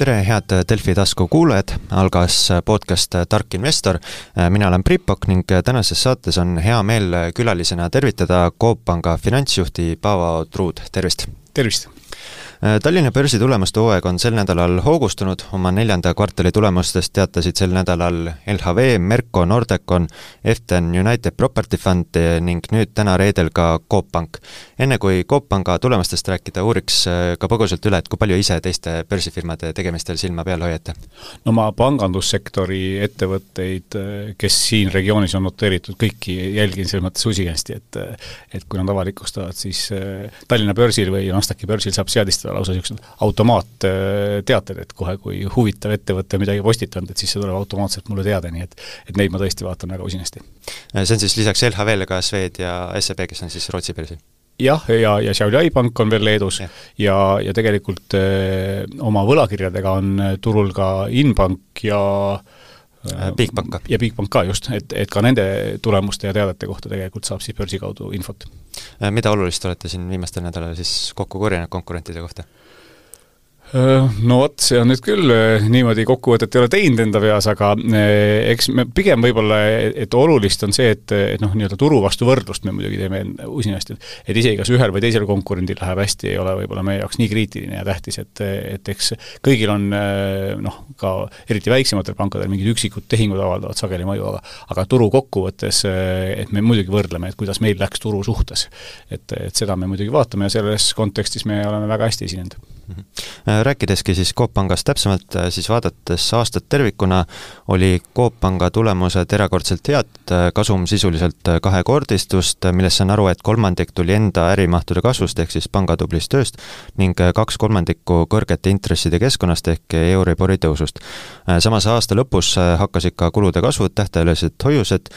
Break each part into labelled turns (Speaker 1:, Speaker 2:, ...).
Speaker 1: tere, head Delfi tasku kuulajad, algas podcast Tark investor. mina olen Priit Pokk ning tänases saates on hea meel külalisena tervitada Coop Panga finantsjuhti Paavo Truud, tervist!
Speaker 2: tervist!
Speaker 1: Äh, Tallinna börsi tulemuste hooaeg on sel nädalal hoogustunud, oma neljanda kvartali tulemustest teatasid sel nädalal LHV, Merko, Nordecon, Eften, United Property Fund ning nüüd täna reedel ka Coop Pank. enne kui Coop Panga tulemustest rääkida, uuriks äh, ka põgusalt üle, et kui palju ise teiste börsifirmade tegemistel silma peal hoiate?
Speaker 2: no ma pangandussektori ettevõtteid, äh, kes siin regioonis on noteeritud, kõiki jälgin selles mõttes usinasti, et et kui nad avalikustavad, siis Tallinna börsil või Nasdaqi börsil saab seadistada lausa niisugused automaatteated, et kohe, kui huvitav ettevõte midagi postitanud, et siis see tuleb automaatselt mulle teada, nii et et neid ma tõesti vaatan väga usinasti.
Speaker 1: see on siis lisaks LHV-le ka Swed ja SEB, kes on siis Rootsi börsil?
Speaker 2: jah, ja, ja Xiaoliai pank on veel Leedus ja, ja, ja tegelikult öö, oma võlakirjadega on turul ka Inbank ja
Speaker 1: Bigbank ka.
Speaker 2: ja Bigbank ka just, et, et ka nende tulemuste ja teadete kohta tegelikult saab siis börsi kaudu infot
Speaker 1: Äh, mida olulist olete siin viimastel nädalal siis kokku korjanud konkurentide kohta?
Speaker 2: Äh, no vot, see on nüüd küll äh, niimoodi kokkuvõtet ei ole teinud enda peas, aga äh, eks me pigem võib-olla, et olulist on see, et, et noh, nii-öelda turu vastu võrdlust me muidugi teeme usinasti, et et isegi kas ühel või teisel konkurendil läheb hästi, ei ole võib-olla meie jaoks nii kriitiline ja tähtis, et, et eks kõigil on noh, ka eriti väiksematel pankadel mingid üksikud tehingud avaldavad sageli mõju, aga aga turu kokkuvõttes, et me muidugi võrdleme, et kuidas meil läks turu suhtes. et, et seda me muidugi vaatame ja selles kontekstis me oleme väga hästi esinenud
Speaker 1: rääkideski siis Coop Pangast täpsemalt, äh, siis vaadates aastat tervikuna, oli Coop Panga tulemused erakordselt head, kasum sisuliselt kahekordistust, millest saan aru, et kolmandik tuli enda ärimahtude kasvust, ehk siis panga tublist tööst, ning kaks kolmandikku kõrgete intresside keskkonnast ehk Euribori tõusust. samas aasta lõpus hakkasid ka kulude kasvud, tähtajalised hoiused,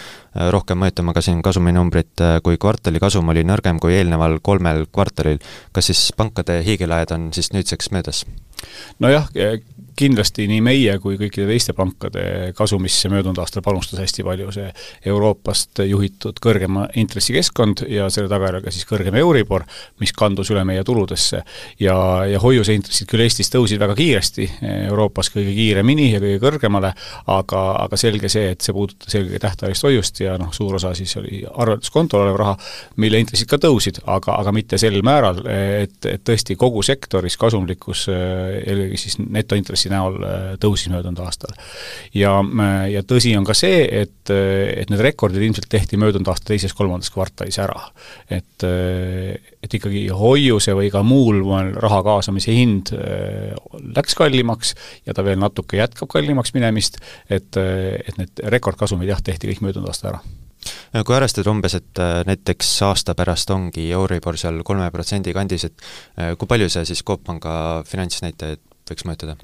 Speaker 1: rohkem mõjutama ka siin kasuminumbrit, kui kvartali kasum oli nõrgem kui eelneval kolmel kvartalil. kas siis pankade hiigelajad on siis nüüd nüüdseks möödas?
Speaker 2: nojah, kindlasti nii meie kui kõikide teiste pankade kasumisse möödunud aastal panustas hästi palju see Euroopast juhitud kõrgema intressikeskkond ja selle tagajärjel siis kõrgem Euribor, mis kandus üle meie tuludesse. ja, ja hoiuseintressid küll Eestis tõusid väga kiiresti, Euroopas kõige kiiremini ja kõige kõrgemale, aga, aga selge see, et see puudutas eelkõige tähtajalist hoiust ja noh, suur osa siis oli arvelduskontol olev raha, mille intressid ka tõusid, aga, aga mitte sel määral, et, et tõesti kogu sektoris kasumlikkus eelkõige siis netointress intressi näol äh, tõusis möödunud aastal. ja, äh, ja tõsi on ka see, et, äh, et need rekordid ilmselt tehti möödunud aasta teises-kolmandas kvartalis ära. et, et ikkagi hoiuse või ka muul moel raha kaasamise hind läks kallimaks ja ta veel natuke jätkab kallimaks minemist, et, et need rekordkasumid jah, tehti kõik möödunud aasta ära
Speaker 1: kui arvestada umbes, et näiteks aasta pärast ongi Euribor seal kolme protsendi kandis, et kui palju see siis Coop Panga finantsnäitajaid võiks mõjutada?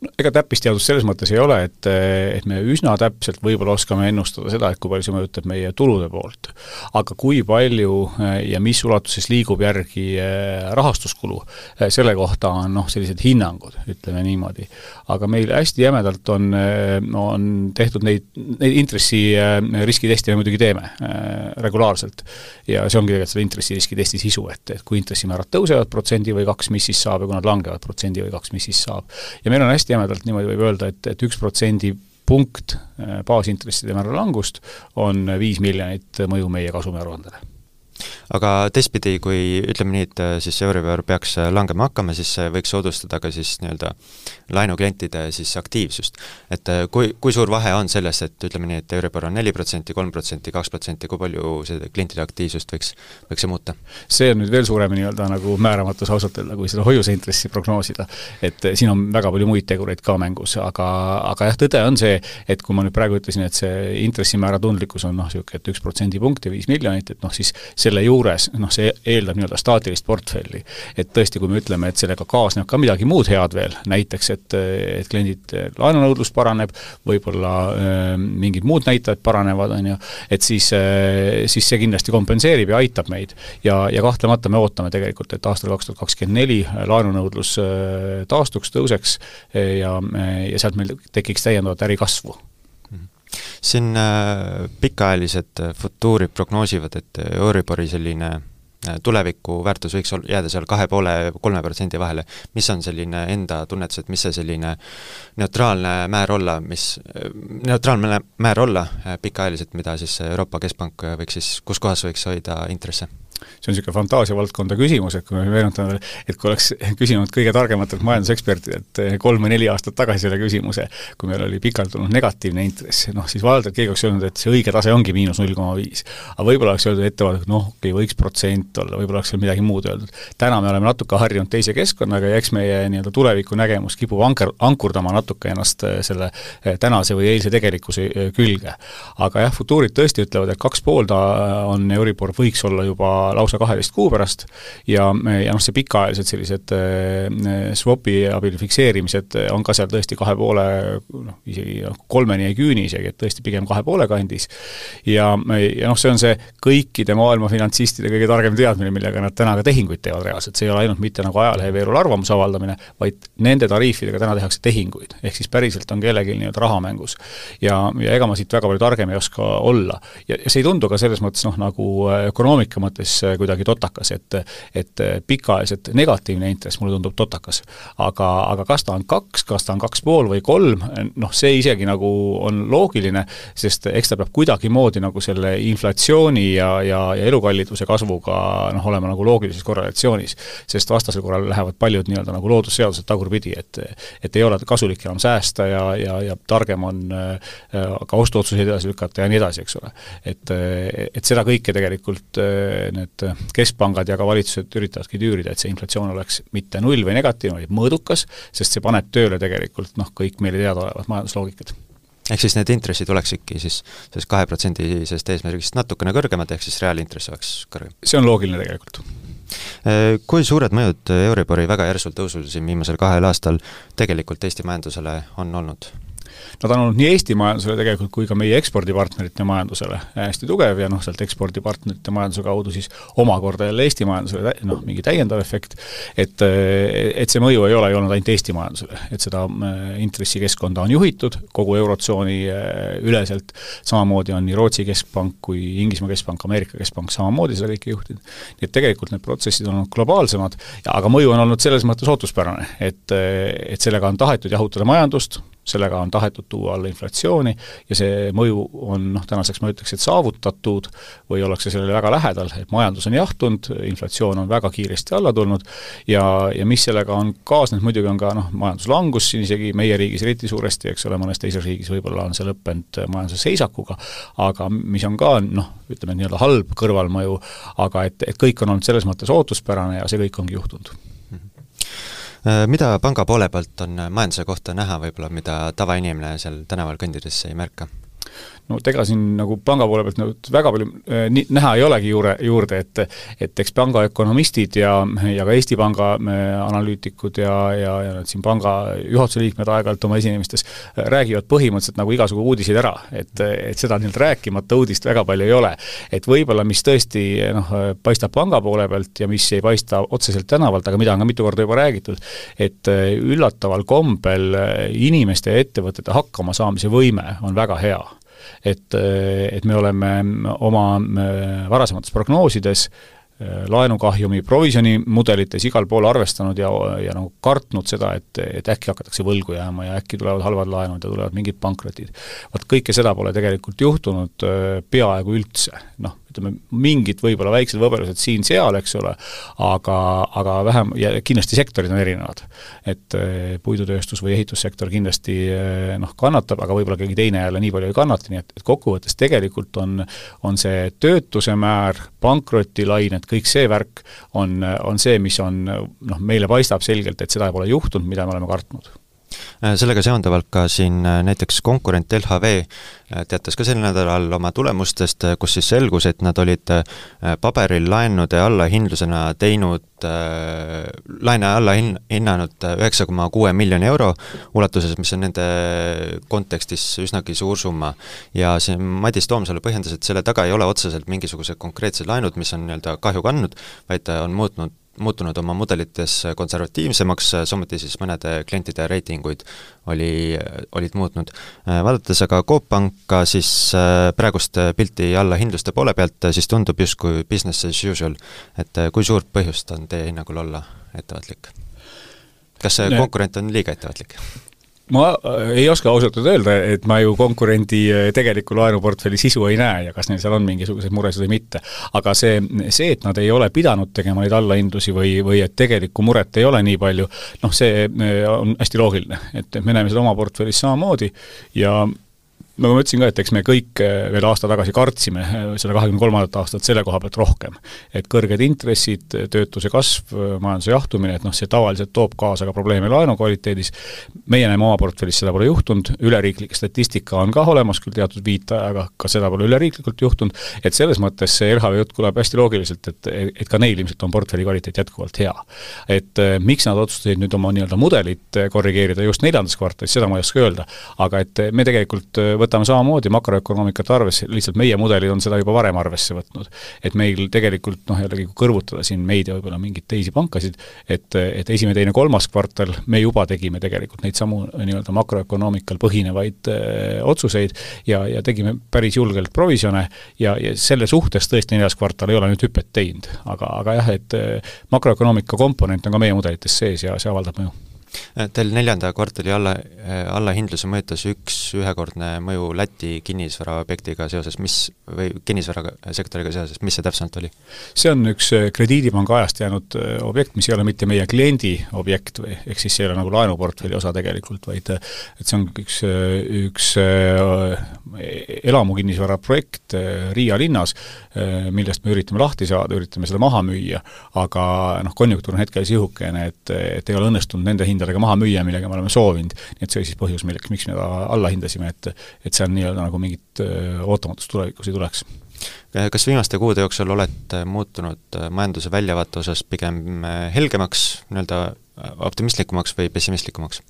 Speaker 2: No ega täppisteadust selles mõttes ei ole, et, et me üsna täpselt võib-olla oskame ennustada seda, et kui palju see mõjutab meie tulude poolt. aga kui palju eh, ja mis ulatuses liigub järgi eh, rahastuskulu, eh, selle kohta on noh, sellised hinnangud, ütleme niimoodi. aga meil hästi jämedalt on, on tehtud neid, neid intressiriski teste me muidugi teeme regulaarselt. ja see ongi tegelikult selle intressiriski testi sisu, et, et kui intressimäärad tõusevad protsendi või kaks, mis siis saab ja kui nad langevad protsendi või kaks, mis siis saab. ja ja meil on hästi jämedalt niimoodi võib öelda, et, et üks protsendi punkt äh, baasintresside määra langust on viis miljonit mõju meie kasumiaruandele
Speaker 1: aga teistpidi, kui ütleme nii, et äh, siis Euribor peaks äh, langema hakkama, siis see võiks soodustada ka siis nii-öelda laenuklientide siis aktiivsust. et äh, kui, kui suur vahe on selles, et ütleme nii, et Euribor on neli protsenti, kolm protsenti, kaks protsenti, kui palju see klientide aktiivsust võiks, võiks see muuta?
Speaker 2: see on nüüd veel suurem nii-öelda nagu määramatus ausalt öelda, kui seda hoiuseintressi prognoosida. et siin on väga palju muid tegureid ka mängus, aga, aga jah, tõde on see, et kui ma nüüd praegu ütlesin, et see intressimäära tundlikkus on noh, niisugune, et üks protsendipunkt ja viis miljonit, et noh, siis selle juurde juures, noh, see eeldab nii-öelda staatilist portfelli. et tõesti, kui me ütleme, et sellega kaasneb ka midagi muud head veel, näiteks et, et kliendid, laenunõudlus paraneb, võib-olla äh, mingid muud näitajad paranevad, on ju, et siis äh,, siis see kindlasti kompenseerib ja aitab meid. ja, ja kahtlemata me ootame tegelikult, et aastal kaks tuhat kakskümmend neli laenunõudlus äh, taastuks, tõuseks ja, ja sealt meil tekiks täiendavat ärikasvu
Speaker 1: siin äh, pikaajalised futuurid prognoosivad, et Euribori selline tuleviku väärtus võiks ol-, jääda seal kahe poole, kolme protsendi vahele. mis on selline enda tunnetus, et mis see selline neutraalne määr olla, mis, neutraalne määr olla pikaajaliselt, mida siis Euroopa Keskpank võiks siis, kus kohas võiks hoida intresse?
Speaker 2: See on niisugune fantaasiavaldkonda küsimus, et kui me meenutame veel, et kui oleks küsinud kõige targematelt majandusekspertidelt kolm või neli aastat tagasi selle küsimuse, kui meil oli pikalt olnud negatiivne intress, noh siis vaevalt, et keegi oleks öelnud, et see õige tase ongi miinus null koma viis. aga võib-olla oleks öeldud ettevaatlikult, noh, okei okay,, võiks protsent olla, võib-olla oleks veel midagi muud öeldud. täna me oleme natuke harjunud teise keskkonnaga ja eks meie nii-öelda tulevikunägemus kipub anker, ankurdama natuke ennast eh, selle eh, tänase või eilse tegelikkuse eh, külge. aga jah, futuurid tõesti ütlevad, et kaks pool ta on Euribor võiks olla juba lausa kaheteist kuu pärast ja, ja noh, see pikaajalised sellised äh, swap'i abil fikseerimised on ka seal tõesti kahe poole noh, isegi noh, kolmeni ei küüni isegi, et tõesti pigem kahe poole kandis. ja, ja noh, see on see kõikide maailma finantsistide kõige targem teadmine, millega nad täna ka tehinguid teevad reaalselt, see ei ole ainult mitte nagu ajaleheveerul arvamuse avaldamine, vaid nende tariifidega täna tehakse tehinguid, ehk siis päriselt on kellelgi nii-öelda raha mängus. ja, ja ega ma siit väga palju targem ei oska olla. ja, ja see ei tundu ka selles mõttes noh, nagu ökonoomika mõttes Äh, kuidagi totakas, et et pikaajaliselt negatiivne intress mulle tundub totakas. aga, aga kas ta on kaks, kas ta on kaks pool või kolm, noh, see isegi nagu on loogiline, sest eks ta peab kuidagimoodi nagu selle inflatsiooni ja, ja, ja elukalliduse kasvuga noh, olema nagu loogilises korrelatsioonis. sest vastasel korral lähevad paljud nii-öelda nagu loodusseadused tagurpidi, et et ei ole kasulik enam säästa ja, ja, ja targem on äh, ka ostuotsuseid edasi lükata ja nii edasi, eks ole. et, et seda kõike tegelikult äh, need et äh, keskpangad ja ka valitsused üritavadki tüürida, et see inflatsioon oleks mitte null või negatiivne, vaid mõõdukas, sest see paneb tööle tegelikult noh, kõik meile teadaolevad majandusloogikad
Speaker 1: ehk siis need intressid oleksidki siis sellest kaheprotsendisest eesmärgist natukene kõrgemad, ehk siis reaalintress oleks kõrgem?
Speaker 2: see on loogiline tegelikult
Speaker 1: äh, kui suured mõjud Euribori väga järsul tõusul siin viimasel kahel aastal tegelikult Eesti majandusele on olnud?
Speaker 2: Nad on olnud nii Eesti majandusele tegelikult kui ka meie ekspordipartnerite majandusele hästi tugev ja noh, sealt ekspordipartnerite majanduse kaudu siis omakorda jälle Eesti majandusele noh, mingi täiendav efekt, et et see mõju ei ole ju olnud ainult Eesti majandusele, et seda äh, intressikeskkonda on juhitud kogu Eurotsooni äh, üleselt, samamoodi on nii Rootsi keskpank kui Inglismaa keskpank, Ameerika keskpank samamoodi seda kõike juhtinud. nii et tegelikult need protsessid on olnud globaalsemad, aga mõju on olnud selles mõttes ootuspärane, et et sellega on tahetud jahutada majandust, sellega on tahetud tuua alla inflatsiooni ja see mõju on noh, tänaseks ma ütleks, et saavutatud või ollakse sellele väga lähedal, et majandus on jahtunud, inflatsioon on väga kiiresti alla tulnud ja, ja mis sellega on kaasnenud, muidugi on ka noh, majanduslangus siin isegi meie riigis eriti suuresti, eks ole, mõnes teises riigis võib-olla on see lõppenud majanduse seisakuga, aga mis on ka noh, ütleme nii-öelda halb kõrvalmõju, aga et, et kõik on olnud selles mõttes ootuspärane ja see kõik ongi juhtunud
Speaker 1: mida panga poole pealt on majanduse kohta näha võib-olla, mida tavainimene seal tänaval kõndides ei märka?
Speaker 2: No ega siin nagu panga poole pealt nagu väga palju äh, nii, näha ei olegi juure, juurde, et et eks panga ökonomistid ja, ja ka Eesti Panga äh, analüütikud ja, ja, ja need siin panga juhatuse liikmed aeg-ajalt oma esinemistes äh, räägivad põhimõtteliselt nagu igasugu uudiseid ära, et, et seda nii-öelda rääkimata uudist väga palju ei ole. et võib-olla mis tõesti noh, paistab panga poole pealt ja mis ei paista otseselt tänavalt, aga mida on ka mitu korda juba räägitud, et üllataval kombel inimeste ja ettevõtete hakkamasaamise võime on väga hea et, et me oleme oma varasemates prognoosides äh, laenukahjumi provisjonimudelites igal pool arvestanud ja, ja nagu kartnud seda, et, et äkki hakatakse võlgu jääma ja äkki tulevad halvad laenud ja tulevad mingid pankrotid. vot kõike seda pole tegelikult juhtunud äh, peaaegu üldse, noh, ütleme, mingid võib-olla väiksed võbelused siin-seal, eks ole, aga, aga vähem, ja kindlasti sektorid on erinevad. et eh, puidutööstus või ehitussektor kindlasti eh, noh, kannatab, aga võib-olla keegi teine jälle nii palju ei kannata, nii et, et kokkuvõttes tegelikult on, on see töötuse määr, pankrotilained, kõik see värk on, on see, mis on noh, meile paistab selgelt, et seda pole juhtunud, mida me oleme kartnud
Speaker 1: sellega seonduvalt ka siin äh, näiteks konkurent LHV äh, teatas ka sel nädalal oma tulemustest, kus siis selgus, et nad olid paberil laenude allahindlusena teinud, laene alla hin-, hinnanud üheksa koma kuue miljoni euro ulatuses, mis on nende kontekstis üsnagi suur summa. ja see Madis Toomsalu põhjendas, et selle taga ei ole otseselt mingisugused konkreetsed laenud, mis on nii-öelda kahju kandnud, vaid on muutnud muutunud oma mudelites konservatiivsemaks, samuti siis mõnede klientide reitinguid oli, olid muutnud. Vaadates aga Coop Panka, siis praegust pilti allahindluste poole pealt, siis tundub justkui business as usual. et kui suurt põhjust on teie hinnangul olla ettevaatlik? kas konkurent on liiga ettevaatlik?
Speaker 2: Ma äh, ei oska ausalt öelda, et ma ju konkurendi äh, tegeliku laenuportfelli sisu ei näe ja kas neil seal on mingisuguseid muresid või mitte. aga see, see, et nad ei ole pidanud tegema neid allahindlusi või, või et tegelikku muret ei ole nii palju, noh, see äh, on hästi loogiline, et me näeme seda oma portfellis samamoodi ja nagu ma ütlesin ka, et eks me kõik eh, veel aasta tagasi kartsime eh, seda kahekümne kolmandat aastat selle koha pealt rohkem. et kõrged intressid, töötuse kasv, majanduse jahtumine, et noh, see tavaliselt toob kaasa ka probleeme laenu kvaliteedis, meie näeme oma portfellis, seda pole juhtunud, üleriiklik statistika on ka olemas küll teatud viitajaga, ka seda pole üleriiklikult juhtunud, et selles mõttes see LHV jutt kõlab hästi loogiliselt, et, et ka neil ilmselt on portfelli kvaliteet jätkuvalt hea. et eh, miks nad otsustasid nüüd oma nii-öelda mudelit korrigeerida just neljandas kvartalis, seda ma ei oska öelda, aga et me tegelikult võtame võtame samamoodi makroökonoomikat arvesse, lihtsalt meie mudelid on seda juba varem arvesse võtnud. et meil tegelikult noh, jällegi kui kõrvutada siin meid ja võib-olla mingeid teisi pankasid, et, et esimene, teine, kolmas kvartal me juba tegime tegelikult neid samu nii-öelda makroökonoomikal põhinevaid öö, otsuseid ja, ja tegime päris julgelt provisjone ja, ja selle suhtes tõesti neljas kvartal ei ole nüüd hüpet teinud, aga, aga jah, et makroökonoomika komponent on ka meie mudelites sees ja see avaldab mõju
Speaker 1: Teil neljanda kvartali alla, allahindluse mõjutas üks ühekordne mõju Läti kinnisvaraobjektiga seoses, mis, või kinnisvarasektoriga seoses, mis see täpsemalt oli?
Speaker 2: see on üks äh, krediidipanga ajast jäänud äh, objekt, mis ei ole mitte meie kliendi objekt või ehk siis see ei ole nagu laenuportfelli osa tegelikult, vaid äh, et see on üks, üks elamukinnisvara projekt Riia linnas, millest me üritame lahti saada, üritame seda maha müüa, aga noh, konjunktuur on hetkel sihukene, et, et ei ole õnnestunud nende hind hindadega maha müüa, millega me oleme soovinud. nii et see oli siis põhjus, milleks, miks me ta alla hindasime, et et seal nii-öelda nagu mingit ootamatust tulevikus ei tuleks
Speaker 1: kas viimaste kuude jooksul olete muutunud majanduse väljavaate osas pigem helgemaks, nii-öelda optimistlikumaks või pessimistlikumaks?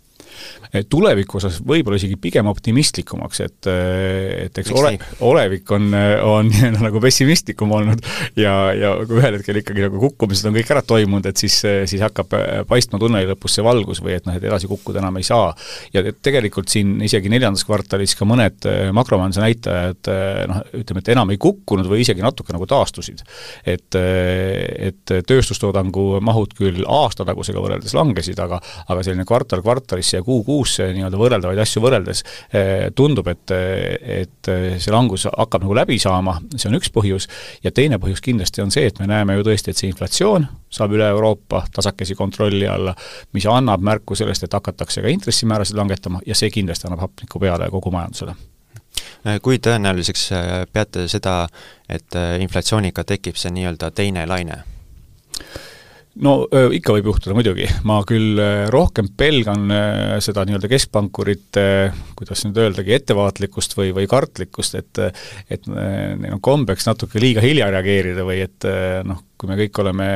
Speaker 2: Tuleviku osas võib-olla isegi pigem optimistlikumaks, et et eks ole, olevik on, on nii-öelda nagu pessimistlikum olnud ja, ja kui ühel hetkel ikkagi nagu kukkumised on kõik ära toimunud, et siis, siis hakkab paistma tunneli lõpus see valgus või et noh, et edasi kukkuda enam ei saa. ja tegelikult siin isegi neljandas kvartalis ka mõned makromajanduse näitajad noh, ütleme, et enam ei kukkunud või isegi natuke nagu taastusid. et, et tööstustoodangu mahud küll aastatagusega võrreldes langesid, aga aga selline kvartal kvartalisse ja kuu kuusse nii-öelda võrreldavaid asju võrreldes eh, tundub, et, et see langus hakkab nagu läbi saama, see on üks põhjus, ja teine põhjus kindlasti on see, et me näeme ju tõesti, et see inflatsioon saab üle Euroopa tasakesi kontrolli alla, mis annab märku sellest, et hakatakse ka intressimäärasid langetama ja see kindlasti annab hapnikku peale kogu majandusele
Speaker 1: kui tõenäoliseks peate seda, et inflatsiooniga tekib see nii-öelda teine laine?
Speaker 2: No ikka võib juhtuda muidugi, ma küll rohkem pelgan seda nii-öelda keskpankurite, kuidas nüüd öeldagi, ettevaatlikkust või, või kartlikkust, et et neil on kombeks natuke liiga hilja reageerida või et noh, kui me kõik oleme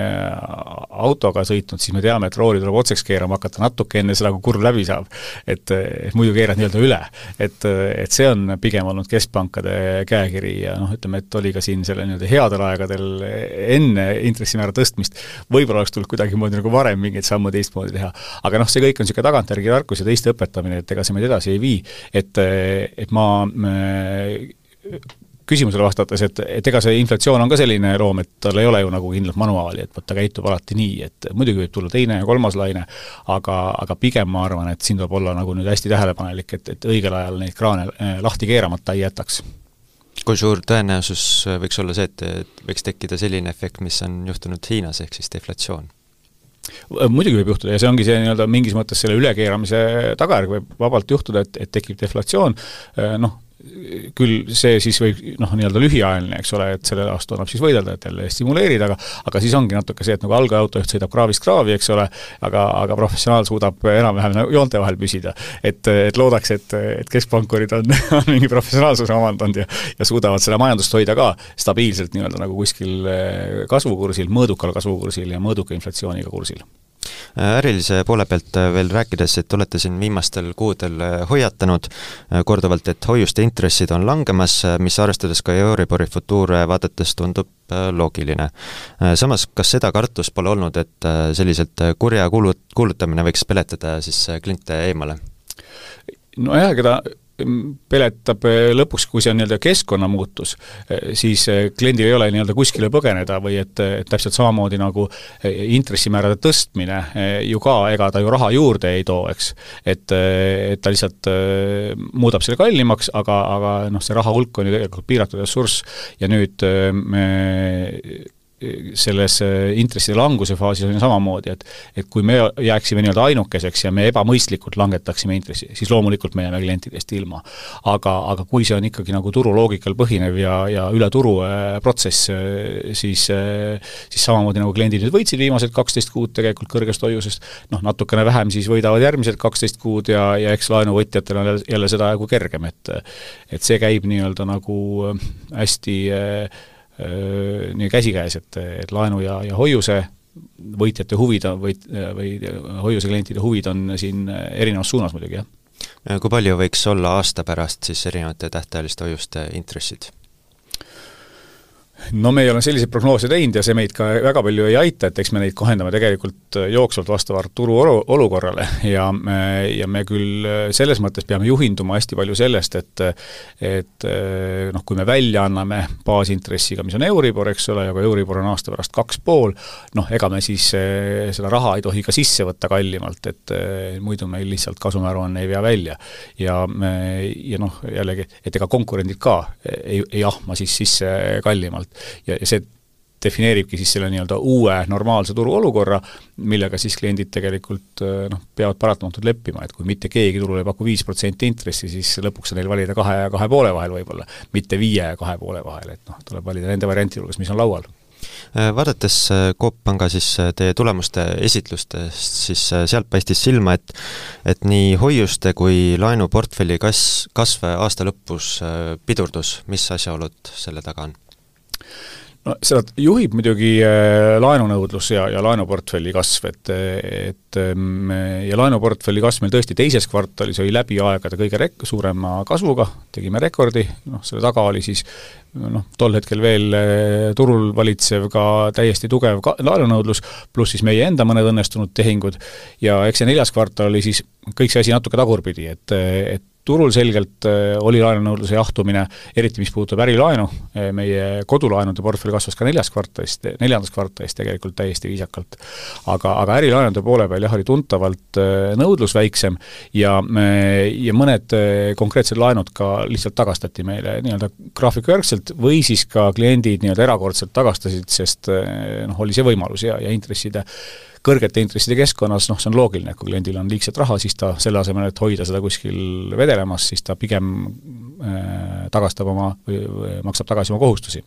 Speaker 2: autoga sõitnud, siis me teame, et rooli tuleb otseks keerama hakata natuke enne seda, kui kurv läbi saab. et, et muidu keerad nii-öelda üle. et, et see on pigem olnud keskpankade käekiri ja noh, ütleme, et oli ka siin selle nii-öelda headel aegadel enne intressimäära tõstmist, võib-olla oleks tulnud kuidagimoodi nagu varem mingeid samme teistmoodi teha. aga noh, see kõik on niisugune tagantjärgi tarkus ja teiste õpetamine, et ega see meid edasi ei vii. Et, et ma küsimusele vastates, et, et ega see inflatsioon on ka selline loom, et tal ei ole ju nagu kindlat manuaali, et vot ta käitub alati nii, et muidugi võib tulla teine ja kolmas laine, aga, aga pigem ma arvan, et siin tuleb olla nagu nüüd hästi tähelepanelik, et, et õigel ajal neid kraane eh, lahti keeramata ei jätaks
Speaker 1: kui suur tõenäosus võiks olla see, et võiks tekkida selline efekt, mis on juhtunud Hiinas, ehk siis deflatsioon?
Speaker 2: Muidugi võib juhtuda ja see ongi see nii-öelda mingis mõttes selle ülekeeramise tagajärg võib vabalt juhtuda, et, et tekib deflatsioon, eh, noh, küll see siis võib noh, nii-öelda lühiajaline, eks ole, et selle vastu annab siis võidelda, et jälle stimuleerida, aga aga siis ongi natuke see, et nagu algaja autojuht sõidab kraavist kraavi, eks ole, aga, aga professionaal suudab enam-vähem nagu joonte vahel püsida. et, et loodaks, et, et keskpankurid on, on mingi professionaalsuse omandanud ja ja suudavad seda majandust hoida ka stabiilselt nii-öelda nagu kuskil kasvukursil, mõõdukal kasvukursil ja mõõduka inflatsiooniga kursil
Speaker 1: ärilise poole pealt veel rääkides, et olete siin viimastel kuudel hoiatanud korduvalt, et hoiuste intressid on langemas, mis arvestades ka Euribori futuure vaadates tundub loogiline. samas, kas seda kartust pole olnud, et selliselt kurja kuulu-, kuulutamine võiks peletada siis kliente eemale?
Speaker 2: nojah, ega ta peletab eh, lõpuks, kui see on nii-öelda keskkonnamuutus, eh, siis eh, kliendil ei ole nii-öelda kuskile põgeneda või et, et täpselt samamoodi nagu intressimäärade tõstmine ju ka, ega ta ju raha juurde ei too, eks. et, et ta lihtsalt muudab selle kallimaks, aga, aga noh, see raha hulk on ju tegelikult piiratud ressurss ja nüüd me selles äh, intresside languse faasis on ju samamoodi, et et kui me jääksime nii-öelda ainukeseks ja me ebamõistlikult langetaksime intressi, siis loomulikult me jääme klientidest ilma. aga, aga kui see on ikkagi nagu turuloogikal põhinev ja, ja üle turu äh, protsess, äh, siis siis samamoodi nagu kliendid nüüd võitsid viimased kaksteist kuud tegelikult kõrgest hoiusest, noh, natukene vähem siis võidavad järgmised kaksteist kuud ja, ja eks laenuvõtjatel on jälle, jälle seda jagu kergem, et et see käib nii-öelda nagu hästi äh, nii käsikäes, et, et laenu ja, ja hoiuse võitjate huvid või, või hoiuse klientide huvid on siin erinevas suunas muidugi, jah.
Speaker 1: kui palju võiks olla aasta pärast siis erinevate tähtajaliste hoiuste intressid?
Speaker 2: No me ei ole selliseid prognoose teinud ja see meid ka väga palju ei aita, et eks me neid kohendame tegelikult jooksvalt vastavalt turu olukorrale ja me, ja me küll selles mõttes peame juhinduma hästi palju sellest, et et noh, kui me välja anname baasintressiga, mis on Euribor, eks ole, ja kui Euribor on aasta pärast kaks pool, noh, ega me siis seda raha ei tohi ka sisse võtta kallimalt, et muidu meil lihtsalt kasumiaruanne ei vea välja. ja, ja noh, jällegi, et ega konkurendid ka ei, ei ahma siis sisse kallimalt ja, ja see defineeribki siis selle nii-öelda uue normaalse turuolukorra, millega siis kliendid tegelikult äh, noh, peavad paratamatult leppima, et kui mitte keegi turul ei paku viis protsenti intressi, siis lõpuks on neil valida kahe ja kahe poole vahel võib-olla, mitte viie ja kahe poole vahel, et noh, tuleb valida nende variantide hulgas, mis on laual
Speaker 1: äh, Vaadates äh, Coop Panga siis teie tulemuste esitlustest, siis sealt paistis silma, et et nii hoiuste kui laenuportfelli kas-, kasv aasta lõpus pidurdus, mis asjaolud selle taga on?
Speaker 2: No seda juhib muidugi äh, laenunõudlus ja, ja laenuportfelli kasv, et, et ähm, ja laenuportfelli kasv meil tõesti teises kvartalis oli läbi aegade kõige rek-, suurema kasvuga, tegime rekordi, noh, selle taga oli siis noh, tol hetkel veel äh, turul valitsev ka täiesti tugev ka-, laenunõudlus, pluss siis meie enda mõned õnnestunud tehingud ja eks see neljas kvartal oli siis kõik see asi natuke tagurpidi, et, et turul selgelt äh, oli laenunõudluse jahtumine, eriti mis puudutab ärilaenu, äh, meie kodulaenude portfell kasvas ka neljas kvartalis, neljandas kvartalis tegelikult täiesti viisakalt. aga, aga ärilaenude poole peal jah, oli tuntavalt äh, nõudlus väiksem ja, ja mõned konkreetsed laenud ka lihtsalt tagastati meile nii-öelda graafikujärgselt või siis ka kliendid nii-öelda erakordselt tagastasid, sest noh, oli see võimalus ja, ja intresside kõrgete intresside keskkonnas noh, see on loogiline, et kui kliendil on liigset raha, siis ta selle asemel, et hoida seda kuskil vedelemas, siis ta pigem äh, tagastab oma või, maksab tagasi oma kohustusi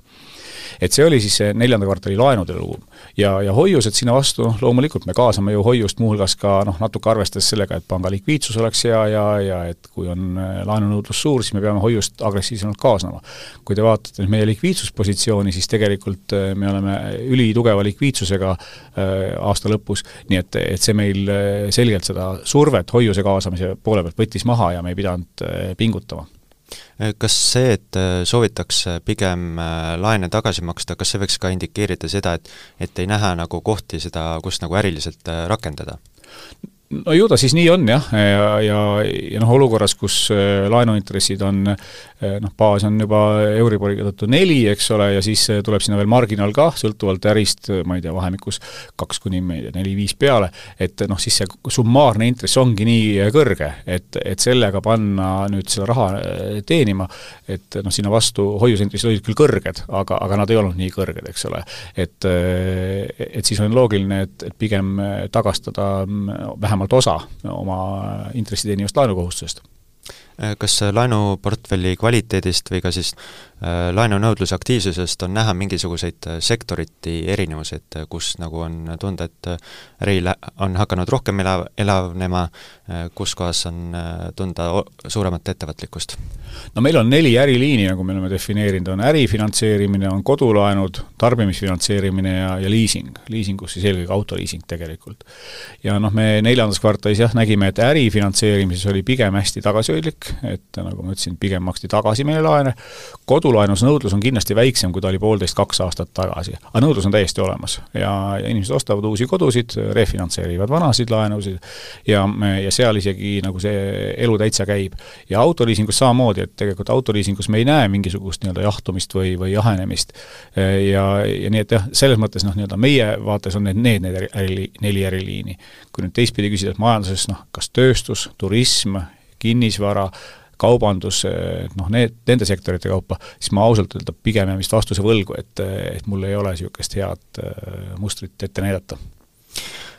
Speaker 2: et see oli siis see neljanda kvartali laenude lugu. ja, ja hoiused sinna vastu, noh loomulikult me kaasame ju hoiust muuhulgas ka noh, natuke arvestades sellega, et panga likviidsus oleks hea ja, ja et kui on äh, laenunõudlus suur, siis me peame hoiust agressiivsemalt kaasama. kui te vaatate nüüd meie likviidsuspositsiooni, siis tegelikult äh, me oleme ülitugeva likviidsusega äh, aasta lõpus, nii et, et see meil selgelt seda survet hoiuse kaasamise poole pealt võttis maha ja me ei pidanud pingutama
Speaker 1: kas see, et äh, soovitakse pigem äh, laene tagasi maksta, kas see võiks ka indikeerida seda, et et ei näha nagu kohti seda, kus nagu äriliselt äh, rakendada?
Speaker 2: No ju ta siis nii on jah, ja, ja, ja noh, olukorras, kus laenuintressid on Eh, noh, baas on juba Euriboriga tõttu neli, eks ole, ja siis eh, tuleb sinna veel marginaal ka, sõltuvalt ärist, ma ei tea, vahemikus kaks kuni ma ei tea, neli-viis peale, et noh, siis see summaarne intress ongi nii kõrge, et, et sellega panna nüüd seda raha teenima, et noh, sinna vastu hoiusintressid olid küll kõrged, aga, aga nad ei olnud nii kõrged, eks ole. et, et siis on loogiline, et, et pigem tagastada mm, vähemalt osa oma intressi teenivast laenukohustusest.
Speaker 1: Kas laenuportfelli kvaliteedist või ka siis laenunõudluse aktiivsusest on näha mingisuguseid äh, sektoriti erinevusi, et äh, kus nagu on tunda, et äri on hakanud rohkem elav, elavnema, kus kohas on tunda suuremat ettevõtlikkust?
Speaker 2: no meil on neli äriliini, nagu me oleme defineerinud, on ärifinantseerimine, on kodulaenud, tarbimisfinantseerimine ja, ja liising. liisingus siis eelkõige autoliising tegelikult. ja noh, me neljandas kvartalis jah, nägime, et ärifinantseerimises oli pigem hästi tagasihoidlik, et nagu ma ütlesin, pigem maksti tagasi meie laene, kodu kodulaenus nõudlus on kindlasti väiksem, kui ta oli poolteist-kaks aastat tagasi. aga nõudlus on täiesti olemas ja, ja inimesed ostavad uusi kodusid, refinantseerivad vanasid laenusid ja, ja seal isegi nagu see elu täitsa käib. ja autoliisingus samamoodi, et tegelikult autoliisingus me ei näe mingisugust nii-öelda jahtumist või, või jahenemist. ja, ja nii et jah, selles mõttes noh, nii-öelda meie vaates on need, need, need äri, neli äriliini. kui nüüd teistpidi küsida, et majanduses noh, kas tööstus, turism, kinnisvara, kaubandus, noh need, nende sektorite kaupa, siis ma ausalt öelda pigem jään vist vastuse võlgu, et, et mul ei ole niisugust head äh, mustrit ette näidata.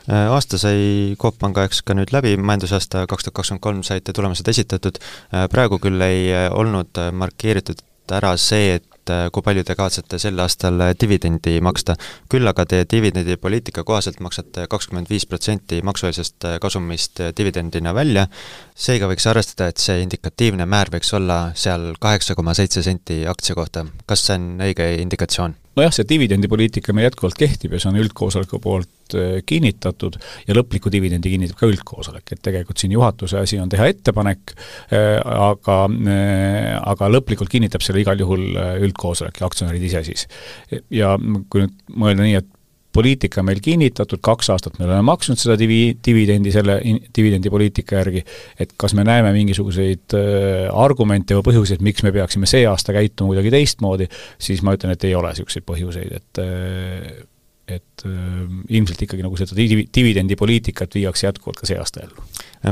Speaker 1: Äh, aasta sai Coop Panga eks ka nüüd läbi, majandusaasta kaks tuhat kakskümmend kolm saite tulemused esitatud, äh, praegu küll ei olnud markeeritud ära see, et kui palju te kavatsete sel aastal dividendi maksta. küll aga teie dividendipoliitika kohaselt maksate kakskümmend viis protsenti maksueelsest kasumist dividendina välja, seega võiks arvestada, et see indikatiivne määr võiks olla seal kaheksa koma seitse senti aktsia kohta. kas see on õige indikatsioon?
Speaker 2: Nojah, see dividendipoliitika meil jätkuvalt kehtib ja see on üldkoosoleku poolt äh, kinnitatud ja lõpliku dividendi kinnitab ka üldkoosolek, et tegelikult siin juhatuse asi on teha ettepanek, äh, aga, äh, aga lõplikult kinnitab selle igal juhul üldkoosolek ja aktsionärid ise siis. ja kui nüüd mõelda nii, et poliitika meil kinnitatud, kaks aastat me oleme maksnud seda divi-, dividendi selle dividendipoliitika järgi, et kas me näeme mingisuguseid äh, argumente või põhjuseid, miks me peaksime see aasta käituma kuidagi teistmoodi, siis ma ütlen, et ei ole niisuguseid põhjuseid, et äh, et äh, ilmselt ikkagi nagu seda divi-, dividendipoliitikat viiakse jätkuvalt ka see aasta ellu.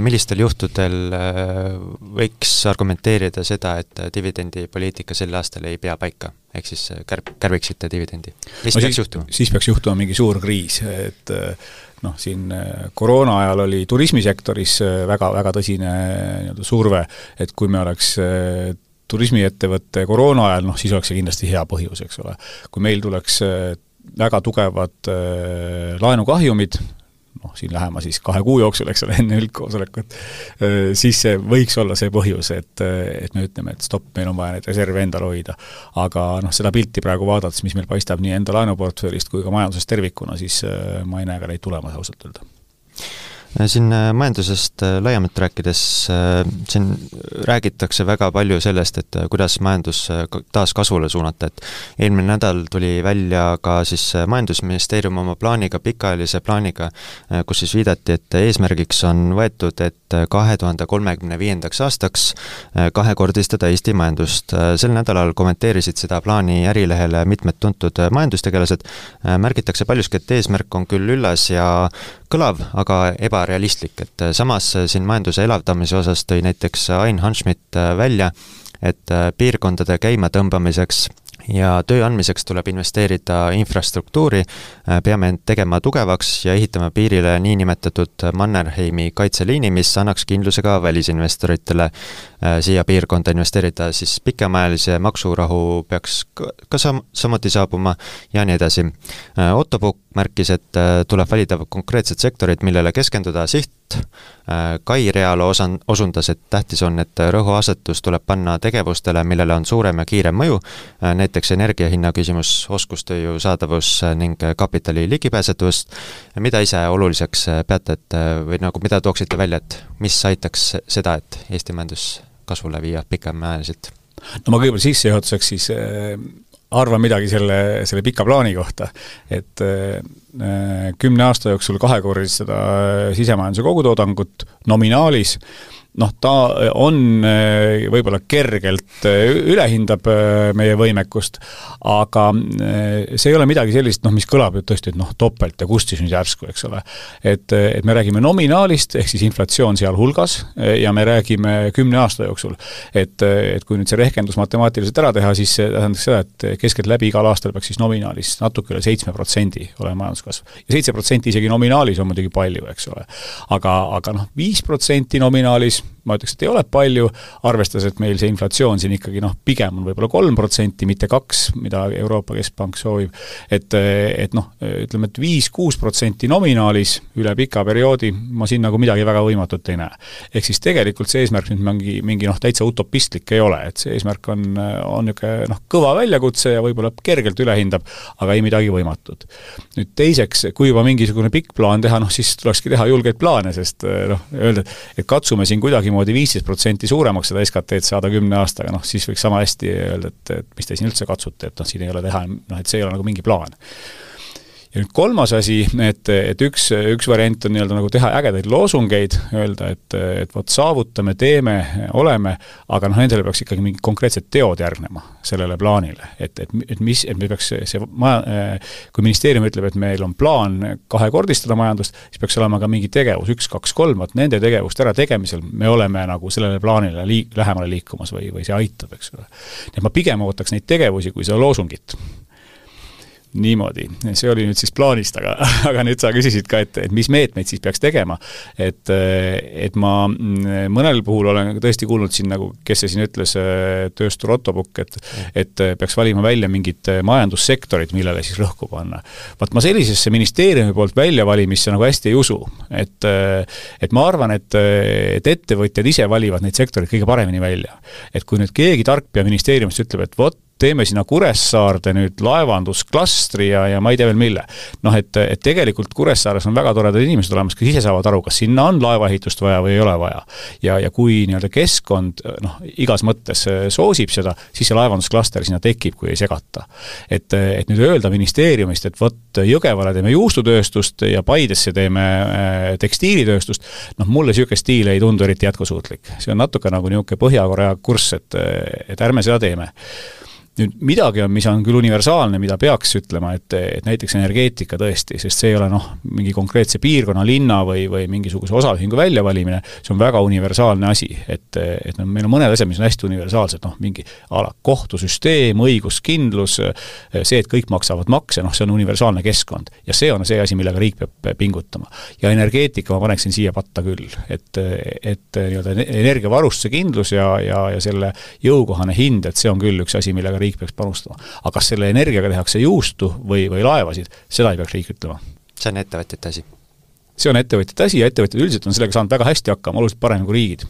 Speaker 1: millistel juhtudel äh, võiks argumenteerida seda, et dividendipoliitika sel aastal ei pea paika? ehk siis äh, kärb-, kärbiksite dividendi? mis no peaks siis, juhtuma?
Speaker 2: siis peaks juhtuma mingi suur kriis, et äh, noh, siin äh, koroona ajal oli turismisektoris väga, väga tõsine nii-öelda surve, et kui me oleks turismiettevõte koroona ajal, noh siis oleks see kindlasti hea põhjus, eks ole. kui meil tuleks väga tugevad äh, laenukahjumid, noh, siin lähema siis kahe kuu jooksul, eks ole, enne üldkoosolekut, äh, siis see võiks olla see põhjus, et, et me ütleme, et stopp, meil on vaja neid reserve endal hoida. aga noh, seda pilti praegu vaadates, mis meil paistab nii enda laenuportfellist kui ka majandusest tervikuna, siis äh, ma ei näe ka neid tulemas ausalt öelda
Speaker 1: siin äh, majandusest äh, laiemalt rääkides, äh, siin räägitakse väga palju sellest, et kuidas majandus taas kasvule suunata, et eelmine nädal tuli välja ka siis Majandusministeerium oma plaaniga, pikaajalise plaaniga, kus siis viidati, et eesmärgiks on võetud, et kahe tuhande kolmekümne viiendaks aastaks kahekordistada Eesti majandust. sel nädalal kommenteerisid seda plaani Ärilehele mitmed tuntud majandustegelased, märgitakse paljuski, et eesmärk on küll üllas ja kõlav, aga ebarealistlik, et äh, samas äh, siin majanduse elavdamise osas tõi näiteks Ain Hanschmidt äh, välja, et piirkondade käimatõmbamiseks ja töö andmiseks tuleb investeerida infrastruktuuri, peame end tegema tugevaks ja ehitama piirile niinimetatud Mannerheimi kaitseliini, mis annaks kindluse ka välisinvestoritele siia piirkonda investeerida, siis pikemaajalise maksurahu peaks ka sam-, samuti saabuma ja nii edasi. Otto Pukk märkis, et tuleb valida konkreetsed sektorid, millele keskenduda, siht Äh, Kai Realo osan-, osundas, et tähtis on, et rõhuasetus tuleb panna tegevustele, millele on suurem ja kiirem mõju, äh, näiteks energiahinna küsimus, oskustööjõu saadavus ning kapitali ligipääsetavus, mida ise oluliseks peate, et või nagu mida tooksite välja, et mis aitaks seda, et Eesti majandus kasvule viia pikemaajaliselt?
Speaker 2: no ma kõigepealt sissejuhatuseks siis äh arvan midagi selle, selle pika plaani kohta, et äh, kümne aasta jooksul kahekordistada sisemajanduse kogutoodangut nominaalis äh, noh, ta on eh, võib-olla kergelt eh, ülehindab eh, meie võimekust, aga see ei ole midagi sellist, noh, mis kõlab ju tõesti, et noh, topelt ja kust siis nüüd järsku, eks ole. et, et me räägime nominaalist, ehk siis inflatsioon sealhulgas, ja me räägime kümne aasta jooksul. et, et kui nüüd see rehkendus matemaatiliselt ära teha, siis see tähendaks seda, et keskeltläbi igal aastal peaks siis nominaalis natuke üle seitsme protsendi olema majanduskasv. ja seitse protsenti isegi nominaalis on muidugi palju, eks ole. aga, aga noh, viis protsenti nominaalis ma ütleks, et ei ole palju, arvestades, et meil see inflatsioon siin ikkagi noh, pigem on võib-olla kolm protsenti, mitte kaks, mida Euroopa Keskpank soovib, et, et noh, ütleme, et viis-kuus protsenti nominaalis üle pika perioodi, ma siin nagu midagi väga võimatut ei näe. ehk siis tegelikult see eesmärk nüüd mingi, mingi noh, täitsa utopistlik ei ole, et see eesmärk on, on niisugune noh, kõva väljakutse ja võib-olla kergelt ülehindab, aga ei midagi võimatut. nüüd teiseks, kui juba mingisugune pikk plaan teha, noh siis tulekski teha julgeid plaane, sest noh, öelda, et katsume siin kuidagimoodi viisteist protsenti suuremaks seda SKT-d saada kümne aastaga, noh siis võiks sama hästi öelda, et, et mis te siin üldse katsute, et noh, siin ei ole teha, noh et see ei ole nagu mingi plaan ja nüüd kolmas asi, et, et üks, üks variant on nii-öelda nagu teha ägedaid loosungeid, öelda, et, et vot saavutame, teeme, oleme, aga noh, nendele peaks ikkagi mingid konkreetsed teod järgnema, sellele plaanile. et, et, et mis, et me peaks see maja, kui ministeerium ütleb, et meil on plaan kahekordistada majandust, siis peaks olema ka mingi tegevus, üks, kaks, kolm, vot nende tegevuste ärategemisel me oleme nagu sellele plaanile liik-, lähemale liikumas või, või see aitab, eks ole. nii et ma pigem ootaks neid tegevusi kui seda loosungit niimoodi, see oli nüüd siis plaanist, aga, aga nüüd sa küsisid ka, et, et mis meetmeid siis peaks tegema. et, et ma mõnel puhul olen tõesti kuulnud siin nagu, kes see siin ütles, tööstur Otto Pukk, et et peaks valima välja mingid majandussektorid, millele siis rõhku panna. vaat ma sellisesse ministeeriumi poolt väljavalimisse nagu hästi ei usu. et, et ma arvan, et, et ettevõtjad ise valivad neid sektoreid kõige paremini välja. et kui nüüd keegi tark pea ministeeriumist ütleb, et vot, teeme sinna Kuressaarde nüüd laevandusklastri ja, ja ma ei tea veel mille. noh, et, et tegelikult Kuressaares on väga toredad inimesed olemas, kes ise saavad aru, kas sinna on laevaehitust vaja või ei ole vaja. ja, ja kui nii-öelda keskkond noh, igas mõttes soosib seda, siis see laevandusklaster sinna tekib, kui ei segata. et, et nüüd öelda ministeeriumist, et vot Jõgevale teeme juustutööstust ja Paidesse teeme äh, tekstiilitööstust, noh mulle niisugune stiil ei tundu eriti jätkusuutlik. see on natuke nagu niisugune Põhja-Korea kurss, et, et ärme seda teeme nüüd midagi on, mis on küll universaalne, mida peaks ütlema, et, et näiteks energeetika tõesti, sest see ei ole noh, mingi konkreetse piirkonna, linna või, või mingisuguse osaühingu väljavalimine, see on väga universaalne asi, et, et noh, meil on mõned asjad, mis on hästi universaalsed, noh mingi a la kohtusüsteem, õiguskindlus, see, et kõik maksavad makse, noh see on universaalne keskkond. ja see on see asi, millega riik peab pingutama. ja energeetika ma paneksin siia patta küll, et, et nii-öelda energiavarustuse kindlus ja, ja, ja selle jõukohane hind, et see on küll üks asi, millega riik riik peaks panustama. aga kas selle energiaga tehakse juustu või, või laevasid, seda ei peaks riik ütlema.
Speaker 1: see on ettevõtjate asi?
Speaker 2: see on ettevõtjate asi ja ettevõtjad üldiselt on sellega saanud väga hästi hakkama, oluliselt paremini kui riigid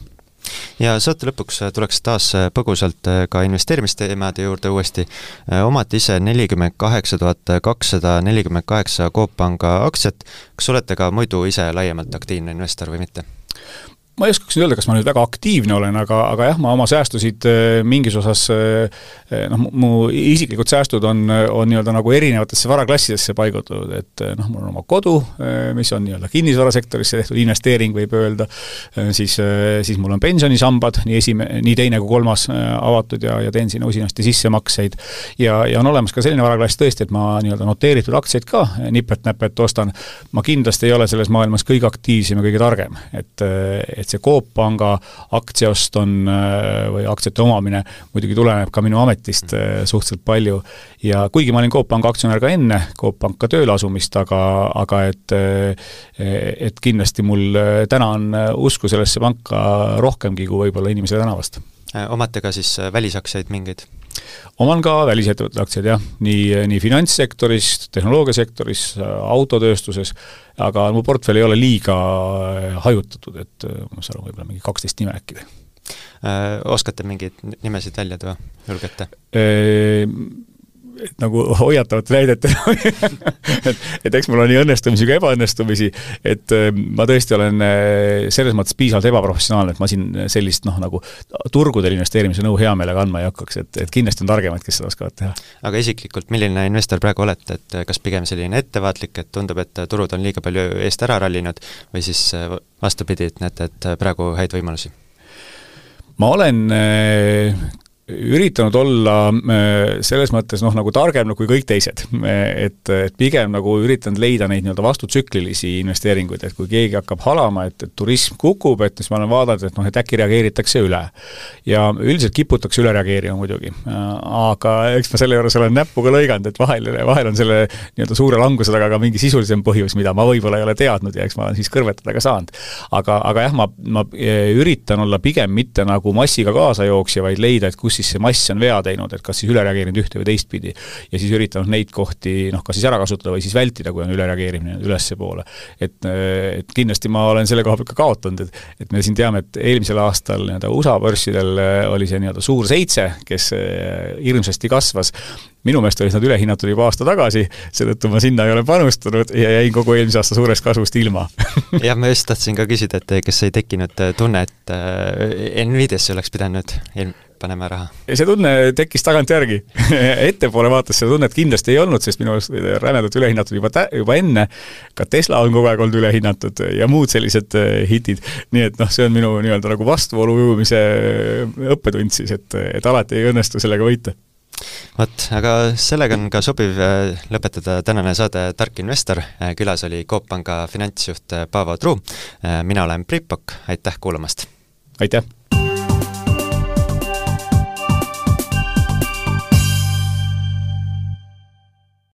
Speaker 1: ja saate lõpuks tuleks taas põgusalt ka investeerimisteemade juurde uuesti. omad ise nelikümmend kaheksa tuhat kakssada nelikümmend kaheksa Coop Panga aktsiat, kas olete ka muidu ise laiemalt aktiivne investor või mitte?
Speaker 2: Ma ei oskaks nüüd öelda, kas ma nüüd väga aktiivne olen, aga, aga jah, ma oma säästusid äh, mingis osas äh, noh, mu isiklikud säästud on, on nii-öelda nagu erinevatesse varaklassidesse paigutatud, et äh, noh, mul on oma kodu, mis on nii-öelda kinnisvarasektorisse tehtud investeering, võib öelda, siis, siis mul on pensionisambad, nii esime-, nii teine kui kolmas avatud ja, ja teen sinna usinasti sissemakseid. ja, ja on olemas ka selline varaklass tõesti, et ma nii-öelda noteeritud aktsiaid ka nipet-näpet ostan, ma kindlasti ei ole selles maailmas kõige aktiivsem ja kõige targem, et, et et see Coop Panga aktsiaost on, äh, või aktsiate omamine muidugi tuleneb ka minu ametist äh, suhteliselt palju ja kuigi ma olin Coop Panga aktsionär ka enne Coop Panka tööle asumist, aga, aga et äh, et kindlasti mul täna on usku sellesse panka rohkemgi kui võib-olla inimesele tänavast.
Speaker 1: omate ka siis välisaktsiaid mingeid?
Speaker 2: Oman ka välisettevõtete aktsiaid jah, nii, nii finantssektoris, tehnoloogiasektoris, autotööstuses, aga mu portfell ei ole liiga hajutatud, et ma saan aru, võib-olla mingi kaksteist nime äkki.
Speaker 1: Oskate mingeid nimesid välja tuua, julgete?
Speaker 2: Et nagu hoiatavat väidet et, et eks mul on nii õnnestumisi kui ebaõnnestumisi, et äh, ma tõesti olen äh, selles mõttes piisavalt ebaprofessionaalne, et ma siin sellist noh, nagu turgudel investeerimise nõu hea meelega andma ei hakkaks, et, et kindlasti on targemaid, kes seda oskavad teha.
Speaker 1: aga isiklikult, milline investor praegu olete, et kas pigem selline ettevaatlik, et tundub, et turud on liiga palju eest ära rallinud, või siis äh, vastupidi, et näete, et praegu häid võimalusi?
Speaker 2: ma olen üritanud olla äh, selles mõttes noh, nagu targem kui kõik teised. et, et pigem nagu üritanud leida neid nii-öelda vastutsüklilisi investeeringuid, et kui keegi hakkab halama, et, et turism kukub, et siis ma olen vaadanud, et noh, et äkki reageeritakse üle. ja üldiselt kiputakse üle reageerima muidugi. aga eks ma selle juures olen näppu ka lõiganud, et vahel, vahel on selle nii-öelda suure languse taga ka mingi sisulisem põhjus, mida ma võib-olla ei ole teadnud ja eks ma olen siis kõrvetada ka saanud. aga, aga jah, ma, ma e, üritan olla pigem mitte nagu massiga kaasajooksja, vaid leida, et kus siis see mass on vea teinud, et kas siis üle reageerinud ühte või teistpidi. ja siis üritanud neid kohti noh, kas siis ära kasutada või siis vältida, kui on ülereageerimine ülespoole. et, et kindlasti ma olen selle koha pealt ka kaotanud, et et me siin teame, et eelmisel aastal nii-öelda USA börssidel oli see nii-öelda suur seitse, kes eh, hirmsasti kasvas, minu meelest olid nad ülehinnatud juba aasta tagasi, seetõttu ma sinna ei ole panustanud ja jäin kogu eelmise aasta suurest kasvust ilma
Speaker 1: jah, ma just tahtsin ka küsida, et kas ei tekkinud tunne, et äh, Nvidiasse oleks pidanud panema raha?
Speaker 2: see tunne tekkis tagantjärgi. Ettepoole vaates seda tunnet kindlasti ei olnud, sest minu arust rämedalt ülehinnatud juba tä-, juba enne, ka Tesla on kogu aeg olnud ülehinnatud ja muud sellised äh, hitid, nii et noh, see on minu nii-öelda nagu vastuvoolu ujumise õppetund siis, et, et alati ei õnnestu sellega võita.
Speaker 1: Vot, aga sellega on ka sobiv äh, lõpetada tänane saade Tark investor, äh, külas oli Coop Panga finantsjuht Paavo Truu, mina olen Priit Pokk, aitäh kuulamast!
Speaker 2: aitäh!